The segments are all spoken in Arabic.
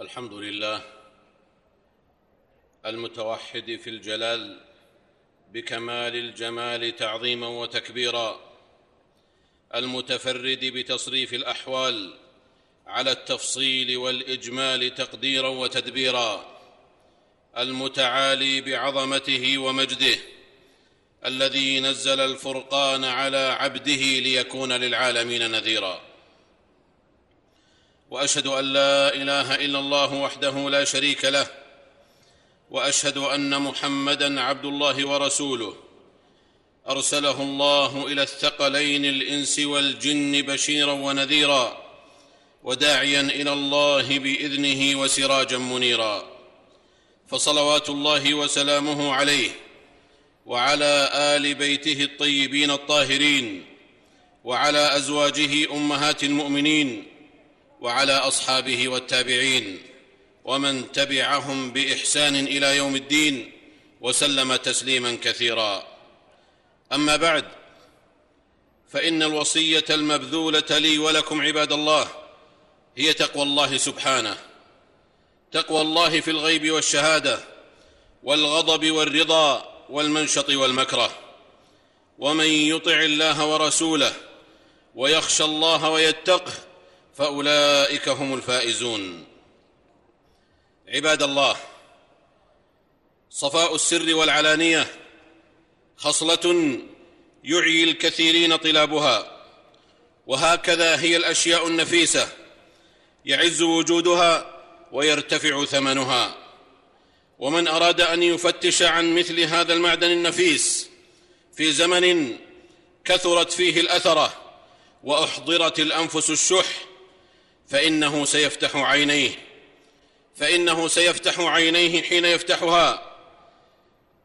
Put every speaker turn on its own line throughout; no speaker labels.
الحمد لله المتوحد في الجلال بكمال الجمال تعظيما وتكبيرا المتفرد بتصريف الأحوال على التفصيل والإجمال تقديرا وتدبيرا المتعالي بعظمته ومجده الذي نزل الفرقان على عبده ليكون للعالمين نذيرا. وأشهد أن لا إله إلا الله وحده لا شريك له وأشهد أن محمدا عبد الله ورسوله. أرسله الله إلى الثقلين الإنس والجن بشيرا ونذيرا وداعيا إلى الله بإذنه وسراجا منيرا. فصلوات الله وسلامه عليه وعلى آل بيته الطيبين الطاهرين وعلى أزواجه أمهات المؤمنين وعلى أصحابه والتابعين ومن تبعهم بإحسان إلى يوم الدين وسلم تسليما كثيرا. أما بعد فإن الوصية المبذولة لي ولكم عباد الله هي تقوى الله سبحانه. تقوى الله في الغيب والشهادة والغضب والرضا والمنشط والمكره. ومن يطع الله ورسوله ويخشى الله ويتقه فأولئك هم الفائزون. عباد الله صفاء السر والعلانية خصلة يعيي الكثيرين طلابها وهكذا هي الأشياء النفيسة يعز وجودها ويرتفع ثمنها. ومن أراد أن يفتش عن مثل هذا المعدن النفيس في زمن كثرت فيه الأثرة وأحضرت الأنفس الشح فإنه سيفتح عينيه فإنه سيفتح عينيه حين يفتحها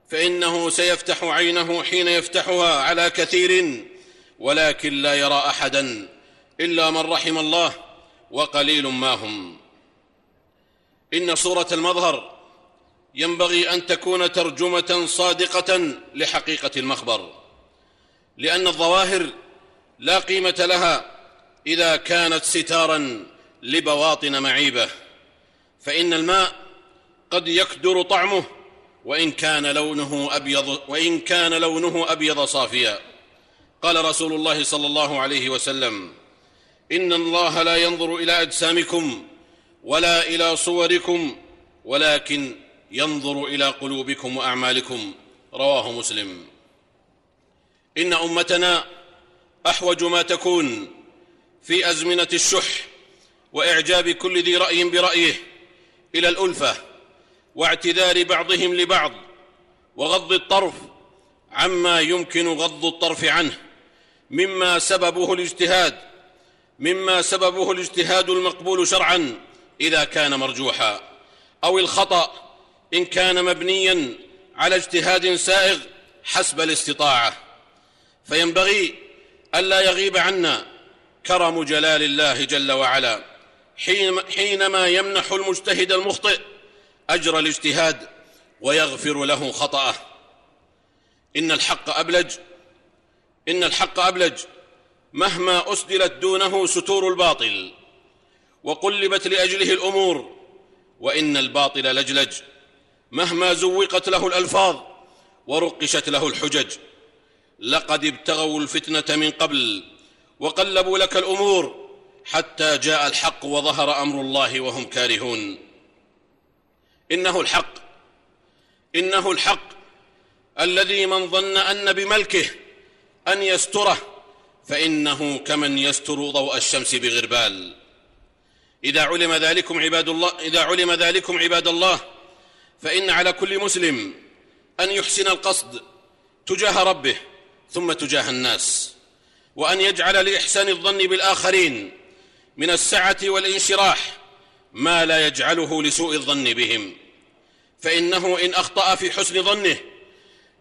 فإنه سيفتح عينه حين يفتحها على كثير ولكن لا يرى أحدا إلا من رحم الله وقليل ما هم. إن صوره المظهر ينبغي أن تكون ترجمة صادقة لحقيقة المخبر لأن الظواهر لا قيمة لها إذا كانت ستارا لبواطن معيبه فإن الماء قد يكدر طعمه وإن كان لونه أبيض وإن كان لونه أبيض صافيا. قال رسول الله صلى الله عليه وسلم إن الله لا ينظر إلى أجسامكم ولا إلى صوركم ولكن ينظر إلى قلوبكم وأعمالكم. رواه مسلم. إن أمتنا أحوج ما تكون في أزمنة الشح وإعجاب كل ذي رأي برأيه إلى الألفة واعتذار بعضهم لبعض وغض الطرف عما يمكن غض الطرف عنه مما سببه الاجتهاد مما سببه الاجتهاد المقبول شرعا إذا كان مرجوحا أو الخطأ إن كان مبنيا على اجتهاد سائغ حسب الاستطاعة. فينبغي ألا يغيب عنا كرم جلال الله جل وعلا. حينما يمنح المجتهد المخطئ أجر الاجتهاد ويغفر له خطأه. إن الحق ابلج إن الحق أبلج مهما أسدلت دونه ستور الباطل وقلبت لأجله الأمور وإن الباطل لجلج مهما زوقت له الألفاظ ورقشت له الحجج. لقد ابتغوا الفتنة من قبل وقلبوا لك الأمور حتى جاء الحق وظهر أمر الله وهم كارهون. إنه الحق. إنه الحق. الذي من ظن أن بملكه أن يستره فإنه كمن يستر ضوء الشمس بغربال. إذا علم ذلكم عباد الله إذا علم ذلكم عباد الله فإن على كل مسلم أن يحسن القصد تجاه ربه ثم تجاه الناس وأن يجعل لإحسان الظن بالآخرين من السعة والانشراح ما لا يجعله لسوء الظن بهم. فإنه إن أخطأ في حسن ظنه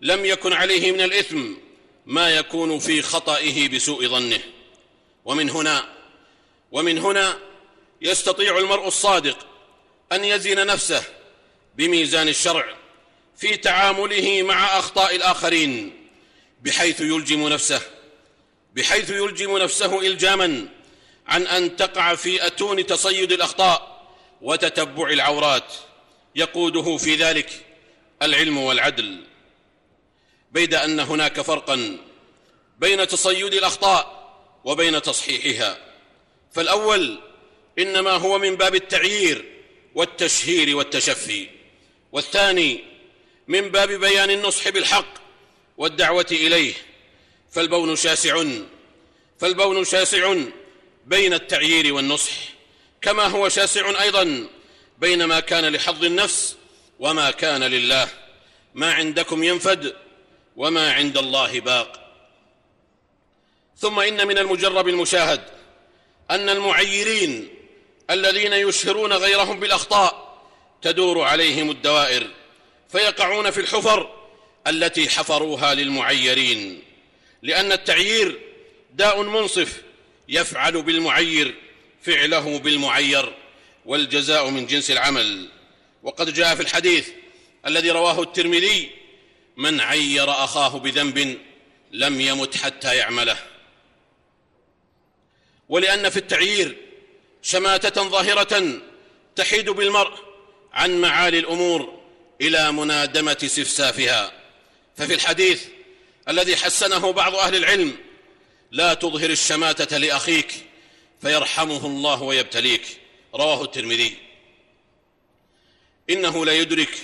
لم يكن عليه من الإثم ما يكون في خطئه بسوء ظنه. ومن هنا ومن هنا يستطيع المرء الصادق أن يزن نفسه بميزان الشرع في تعامله مع أخطاء الآخرين بحيث يلجم نفسه بحيث يلجم نفسه الجاما عن أن تقع في أتون تصيد الأخطاء وتتبع العورات. يقوده في ذلك العلم والعدل. بيد أن هناك فرقا بين تصيد الأخطاء وبين تصحيحها. فالأول إنما هو من باب التعيير والتشهير والتشفي. والثاني من باب بيان النصح بالحق والدعوة إليه. فالبون شاسع فالبون شاسع بين التعيير والنصح كما هو شاسع أيضا بين ما كان لحظ النفس وما كان لله. ما عندكم ينفد وما عند الله باق. ثم إن من المجرب المشاهد أن المعيرين الذين يشهرون غيرهم بالأخطاء تدور عليهم الدوائر فيقعون في الحفر التي حفروها للمعيرين لأن التعيير داء منصف يفعل بالمعير فعله بالمعير والجزاء من جنس العمل. وقد جاء في الحديث الذي رواه الترمذي من عير أخاه بذنب لم يمت حتى يعمله. ولأن في التعيير شماتة ظاهرة تحيد بالمرء عن معالي الأمور إلى منادمة سفسافها. ففي الحديث الذي حسنه بعض أهل العلم لا تظهر الشماتة لأخيك فيرحمه الله ويبتليك. رواه الترمذي. إنه لا يدرك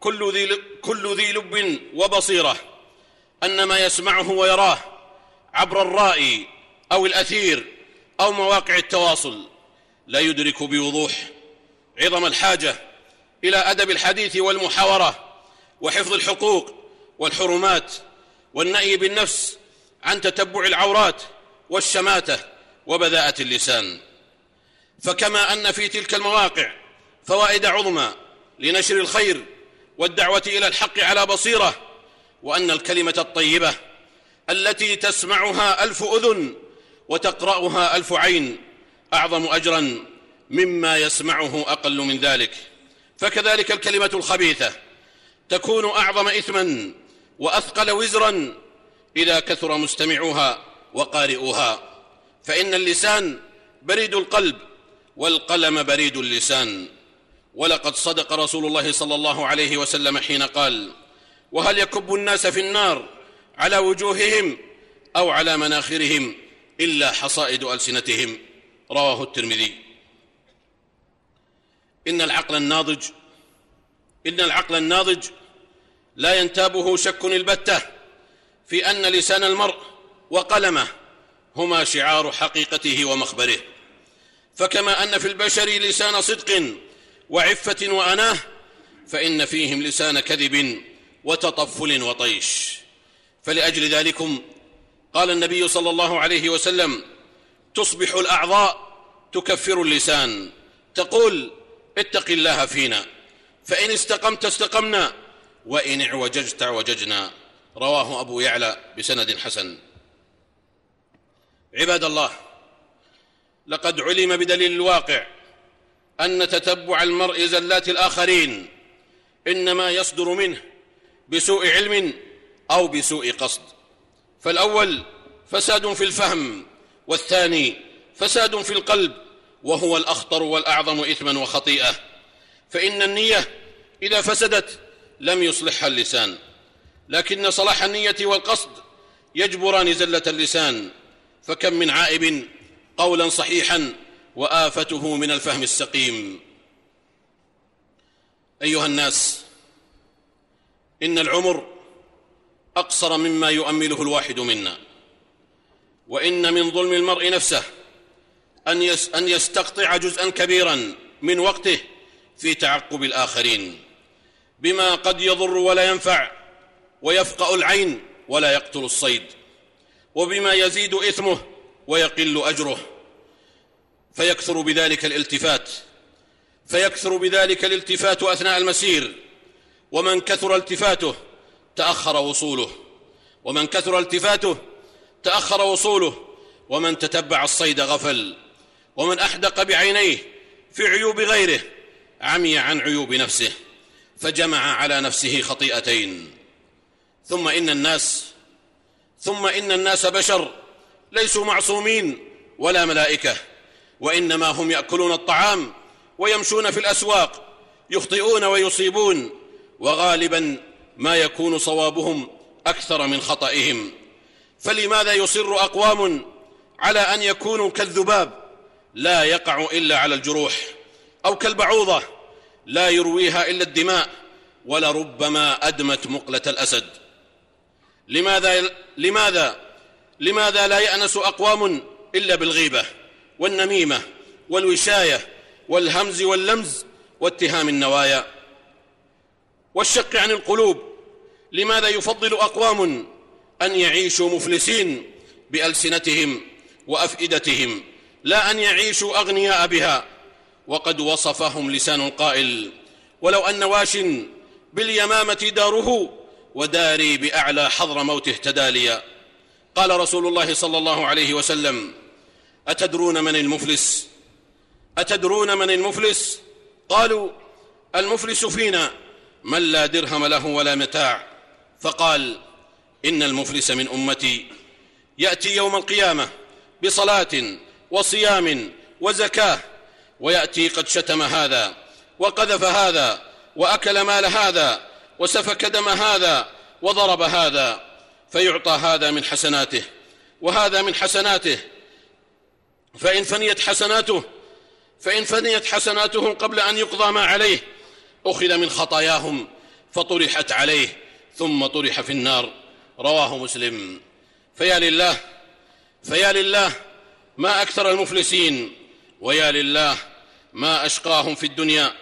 كل ذي, كل ذي لب وبصيرة أن ما يسمعه ويراه عبر الرائي أو الأثير أو مواقع التواصل. لا يدرك بوضوح عظم الحاجة إلى أدب الحديث والمحاورة وحفظ الحقوق والحرمات والنأي بالنفس عن تتبع العورات والشماتة وبذاءة اللسان. فكما أن في تلك المواقع فوائد عظمى لنشر الخير والدعوة إلى الحق على بصيرة وأن الكلمة الطيبة التي تسمعها ألف أذن وتقرأها ألف عين أعظم اجرا مما يسمعه أقل من ذلك. فكذلك الكلمة الخبيثة تكون أعظم اثما وأثقل وزرا إذا كثر مستمعوها وقارئوها. فإن اللسان بريد القلب والقلم بريد اللسان. ولقد صدق رسول الله صلى الله عليه وسلم حين قال وهل يكب الناس في النار على وجوههم أو على مناخرهم إلا حصائد ألسنتهم رواه الترمذي. إن العقل الناضج إن العقل الناضج لا ينتابه شك البتة. في أن لسان المرء وقلمه هما شعار حقيقته ومخبره. فكما أن في البشر لسان صدق وعفة وأناه فإن فيهم لسان كذب وتطفل وطيش. فلأجل ذلكم قال النبي صلى الله عليه وسلم تصبح الأعضاء تكفر اللسان. تقول اتق الله فينا فإن استقمت استقمنا وإن اعوججت اعوججنا. رواه أبو يعلى بسند حسن. عباد الله لقد علم بدليل الواقع أن تتبع المرء زلات الآخرين إنما يصدر منه بسوء علم أو بسوء قصد. فالأول فساد في الفهم والثاني فساد في القلب وهو الأخطر والأعظم اثما وخطيئة. فإن النية إذا فسدت لم يصلحها اللسان. لكن صلاح النية والقصد يجبران زلة اللسان. فكم من عائب قولا صحيحا وآفته من الفهم السقيم. أيها الناس إن العمر أقصر مما يؤمله الواحد منا. وإن من ظلم المرء نفسه أن أن يستقطع جزءا كبيرا من وقته في تعقب الآخرين. بما قد يضر ولا ينفع ويفقأ العين ولا يقتل الصيد وبما يزيد إثمه ويقل أجره فيكثر بذلك الالتفات فيكثر بذلك الالتفات أثناء المسير ومن كثر التفاته تأخر وصوله ومن كثر التفاته تأخر وصوله ومن تتبع الصيد غفل ومن أحدق بعينيه في عيوب غيره عمي عن عيوب نفسه فجمع على نفسه خطيئتين. ثم إن الناس ثم إن الناس بشر ليسوا معصومين ولا ملائكة وإنما هم يأكلون الطعام ويمشون في الأسواق يخطئون ويصيبون وغالبا ما يكون صوابهم أكثر من خطئهم فلماذا يصر أقوام على أن يكونوا كالذباب لا يقع إلا على الجروح أو كالبعوضة لا يرويها إلا الدماء ولربما أدمت مقلة الأسد لماذا لماذا لماذا لا يأنس أقوام إلا بالغيبة والنميمة والوشاية والهمز واللمز واتهام النوايا والشق عن القلوب؟ لماذا يفضل أقوام أن يعيشوا مفلسين بألسنتهم وأفئدتهم؟ لا أن يعيشوا أغنياء بها وقد وصفهم لسان القائل. ولو أن واش باليمامة داره وداري بأعلى حضر موته تداليا قال رسول الله صلى الله عليه وسلم أتدرون من المفلس؟ أتدرون من المفلس؟ قالوا المفلس فينا. من لا درهم له ولا متاع. فقال إن المفلس من أمتي. يأتي يوم القيامة بصلاة وصيام وزكاة ويأتي قد شتم هذا وقذف هذا وأكل مال هذا وسفك دم هذا وضرب هذا فيعطى هذا من حسناته وهذا من حسناته. فإن فنيت حسناته فإن فنيت حسناته قبل أن يقضى ما عليه أخذ من خطاياهم فطرحت عليه ثم طرح في النار. رواه مسلم. فيا لله فيا لله ما أكثر المفلسين ويا لله ما أشقاهم في الدنيا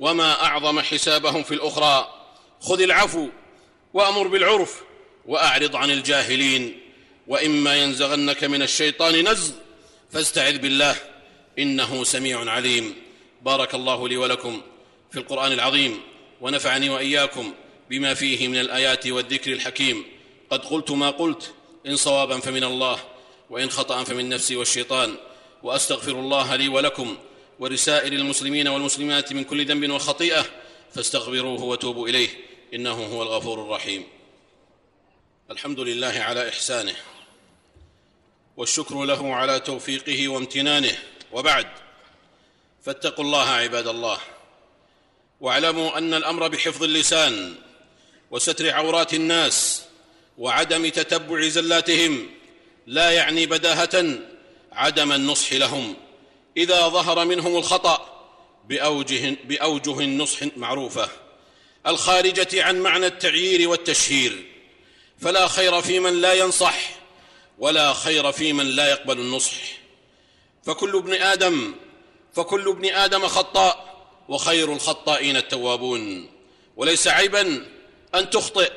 وما أعظم حسابهم في الأخرى. خذ العفو وأمر بالعرف وأعرض عن الجاهلين. وإما ينزغنك من الشيطان نزغ فاستعذ بالله إنه سميع عليم. بارك الله لي ولكم في القرآن العظيم ونفعني وإياكم بما فيه من الآيات والذكر الحكيم. قد قلت ما قلت إن صوابا فمن الله وإن خطأ فمن نفسي والشيطان. وأستغفر الله لي ولكم ولسائر المسلمين والمسلمات من كل ذنب وخطيئة فاستغفروه وتوبوا إليه. إنه هو الغفور الرحيم. الحمد لله على إحسانه والشكر له على توفيقه وامتنانه. وبعد فاتقوا الله عباد الله واعلموا أن الأمر بحفظ اللسان وستر عورات الناس وعدم تتبع زلاتهم لا يعني بداهة عدم النصح لهم. إذا ظهر منهم الخطأ بأوجه, بأوجه النصح معروفة. الخارجة عن معنى التعيير والتشهير. فلا خير في من لا ينصح ولا خير في من لا يقبل النصح. فكل ابن آدم فكل ابن آدم خطاء وخير الخطائين التوابون. وليس عيبا أن تخطئ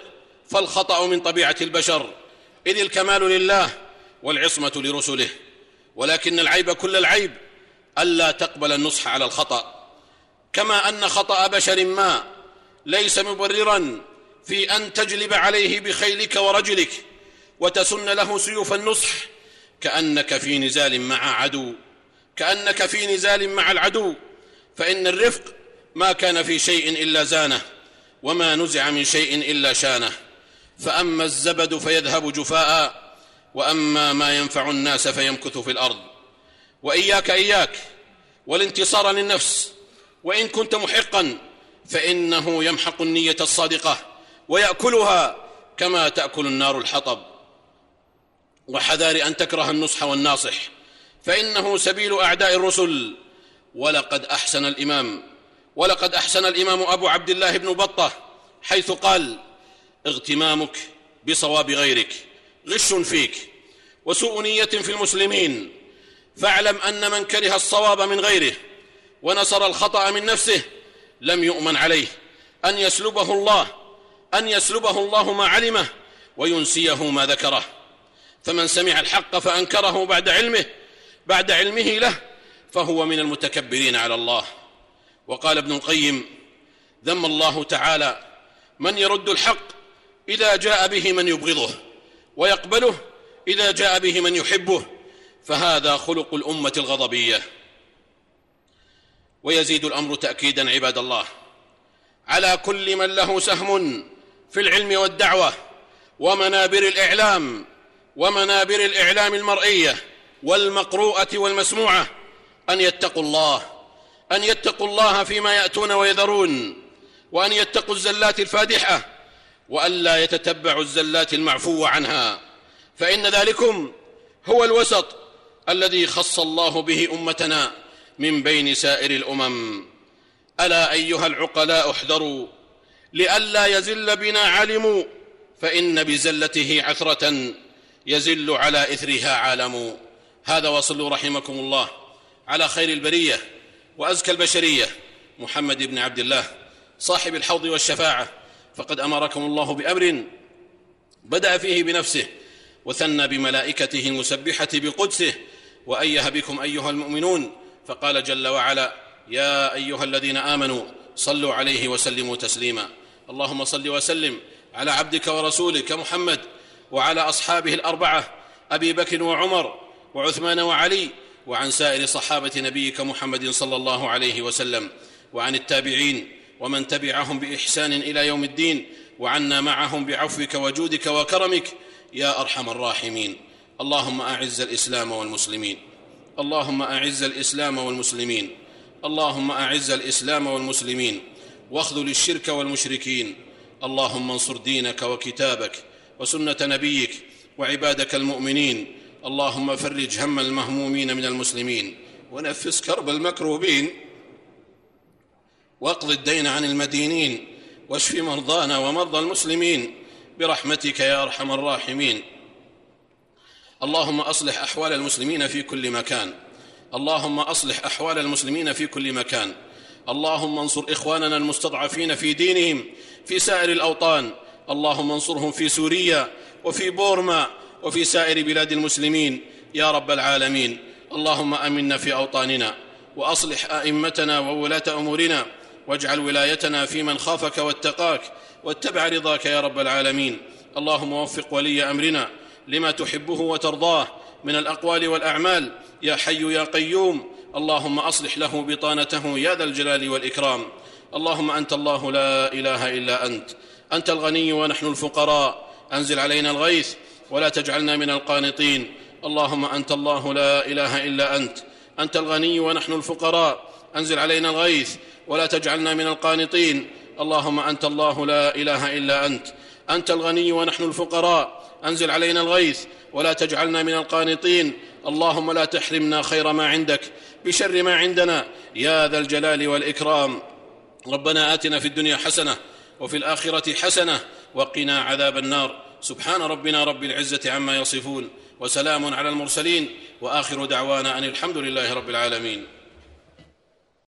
فالخطأ من طبيعة البشر. إذ الكمال لله والعصمة لرسله. ولكن العيب كل العيب ألا تقبل النصح على الخطأ. كما أن خطأ بشر ما ليس مبررا في أن تجلب عليه بخيلك ورجلك وتسن له سيوف النصح كأنك في نزال مع عدو كأنك في نزال مع العدو فإن الرفق ما كان في شيء إلا زانه وما نزع من شيء إلا شانه. فأما الزبد فيذهب جفاء وأما ما ينفع الناس فيمكث في الأرض. وإياك إياك والانتصار للنفس وإن كنت محقا فإنه يمحق النية الصادقة. ويأكلها. كما تأكل النار الحطب. وحذار أن تكره النصح والناصح. فإنه سبيل أعداء الرسل. ولقد أحسن الإمام. ولقد أحسن الإمام أبو عبد الله بن بطة. حيث قال اغتمامك بصواب غيرك. غش فيك. وسوء نية في المسلمين. فاعلم أن من كره الصواب من غيره. ونصر الخطأ من نفسه. لم يؤمن عليه أن يسلبه الله أن يسلبه الله ما علمه وينسيه ما ذكره. فمن سمع الحق فأنكره بعد علمه بعد علمه له فهو من المتكبرين على الله. وقال ابن القيم ذم الله تعالى من يرد الحق إذا جاء به من يبغضه ويقبله إذا جاء به من يحبه. فهذا خلق الأمة الغضبية. ويزيد الأمر تأكيدا عباد الله. على كل من له سهم في العلم والدعوة ومنابر الإعلام ومنابر الإعلام المرئية والمقروءة والمسموعة أن يتقوا الله أن يتقوا الله فيما يأتون ويذرون وأن يتقوا الزلات الفادحة والا يتتبعوا الزلات المعفو عنها. فإن ذلكم هو الوسط الذي خص الله به أمتنا. من بين سائر الأمم. ألا أيها العقلاء احذروا. لئلا يزل بنا علم فإن بزلته عثرة يزل على إثرها عالم. هذا وصلوا رحمكم الله. على خير البرية وأزكى البشرية. محمد بن عبد الله صاحب الحوض والشفاعة. فقد أمركم الله بأمر بدأ فيه بنفسه وثنى بملائكته المسبحة بقدسه. وايه بكم أيها المؤمنون فقال جل وعلا يا أيها الذين آمنوا صلوا عليه وسلموا تسليما. اللهم صل وسلم على عبدك ورسولك محمد وعلى أصحابه الأربعة أبي بكر وعمر وعثمان وعلي وعن سائر صحابة نبيك محمد صلى الله عليه وسلم وعن التابعين ومن تبعهم بإحسان إلى يوم الدين وعنا معهم بعفوك وجودك وكرمك يا أرحم الراحمين. اللهم أعز الإسلام والمسلمين. اللهم أعز الإسلام والمسلمين. اللهم أعز الإسلام والمسلمين. واخذل الشرك والمشركين. اللهم انصر دينك وكتابك وسنة نبيك وعبادك المؤمنين. اللهم فرج هم المهمومين من المسلمين. ونفس كرب المكروبين. واقض الدين عن المدينين. واشف مرضانا ومرضى المسلمين. برحمتك يا أرحم الراحمين. اللهم أصلح أحوال المسلمين في كل مكان. اللهم أصلح أحوال المسلمين في كل مكان. اللهم انصر إخواننا المستضعفين في دينهم في سائر الأوطان. اللهم انصرهم في سوريا وفي بورما وفي سائر بلاد المسلمين. يا رب العالمين اللهم أمنا في أوطاننا وأصلح أئمتنا وولاة أمورنا واجعل ولايتنا في من خافك واتقاك واتبع رضاك يا رب العالمين. اللهم وفق ولي أمرنا لما تحبه وترضاه من الأقوال والأعمال. يا حي يا قيوم اللهم أصلح له بطانته يا ذا الجلال والإكرام. اللهم أنت الله لا إله إلا أنت. أنت الغني ونحن الفقراء. أنزل علينا الغيث ولا تجعلنا من القانطين. اللهم أنت الله لا إله إلا أنت. أنت الغني ونحن الفقراء. أنزل علينا الغيث ولا تجعلنا من القانطين. اللهم أنت الله لا إله إلا أنت. أنت الغني ونحن الفقراء. أنزل علينا الغيث ولا تجعلنا من القانطين. اللهم لا تحرمنا خير ما عندك بشر ما عندنا. يا ذا الجلال والإكرام. ربنا آتنا في الدنيا حسنة وفي الآخرة حسنة وقنا عذاب النار. سبحان ربنا رب العزة عما يصفون وسلام على المرسلين وآخر دعوانا أن الحمد لله رب العالمين.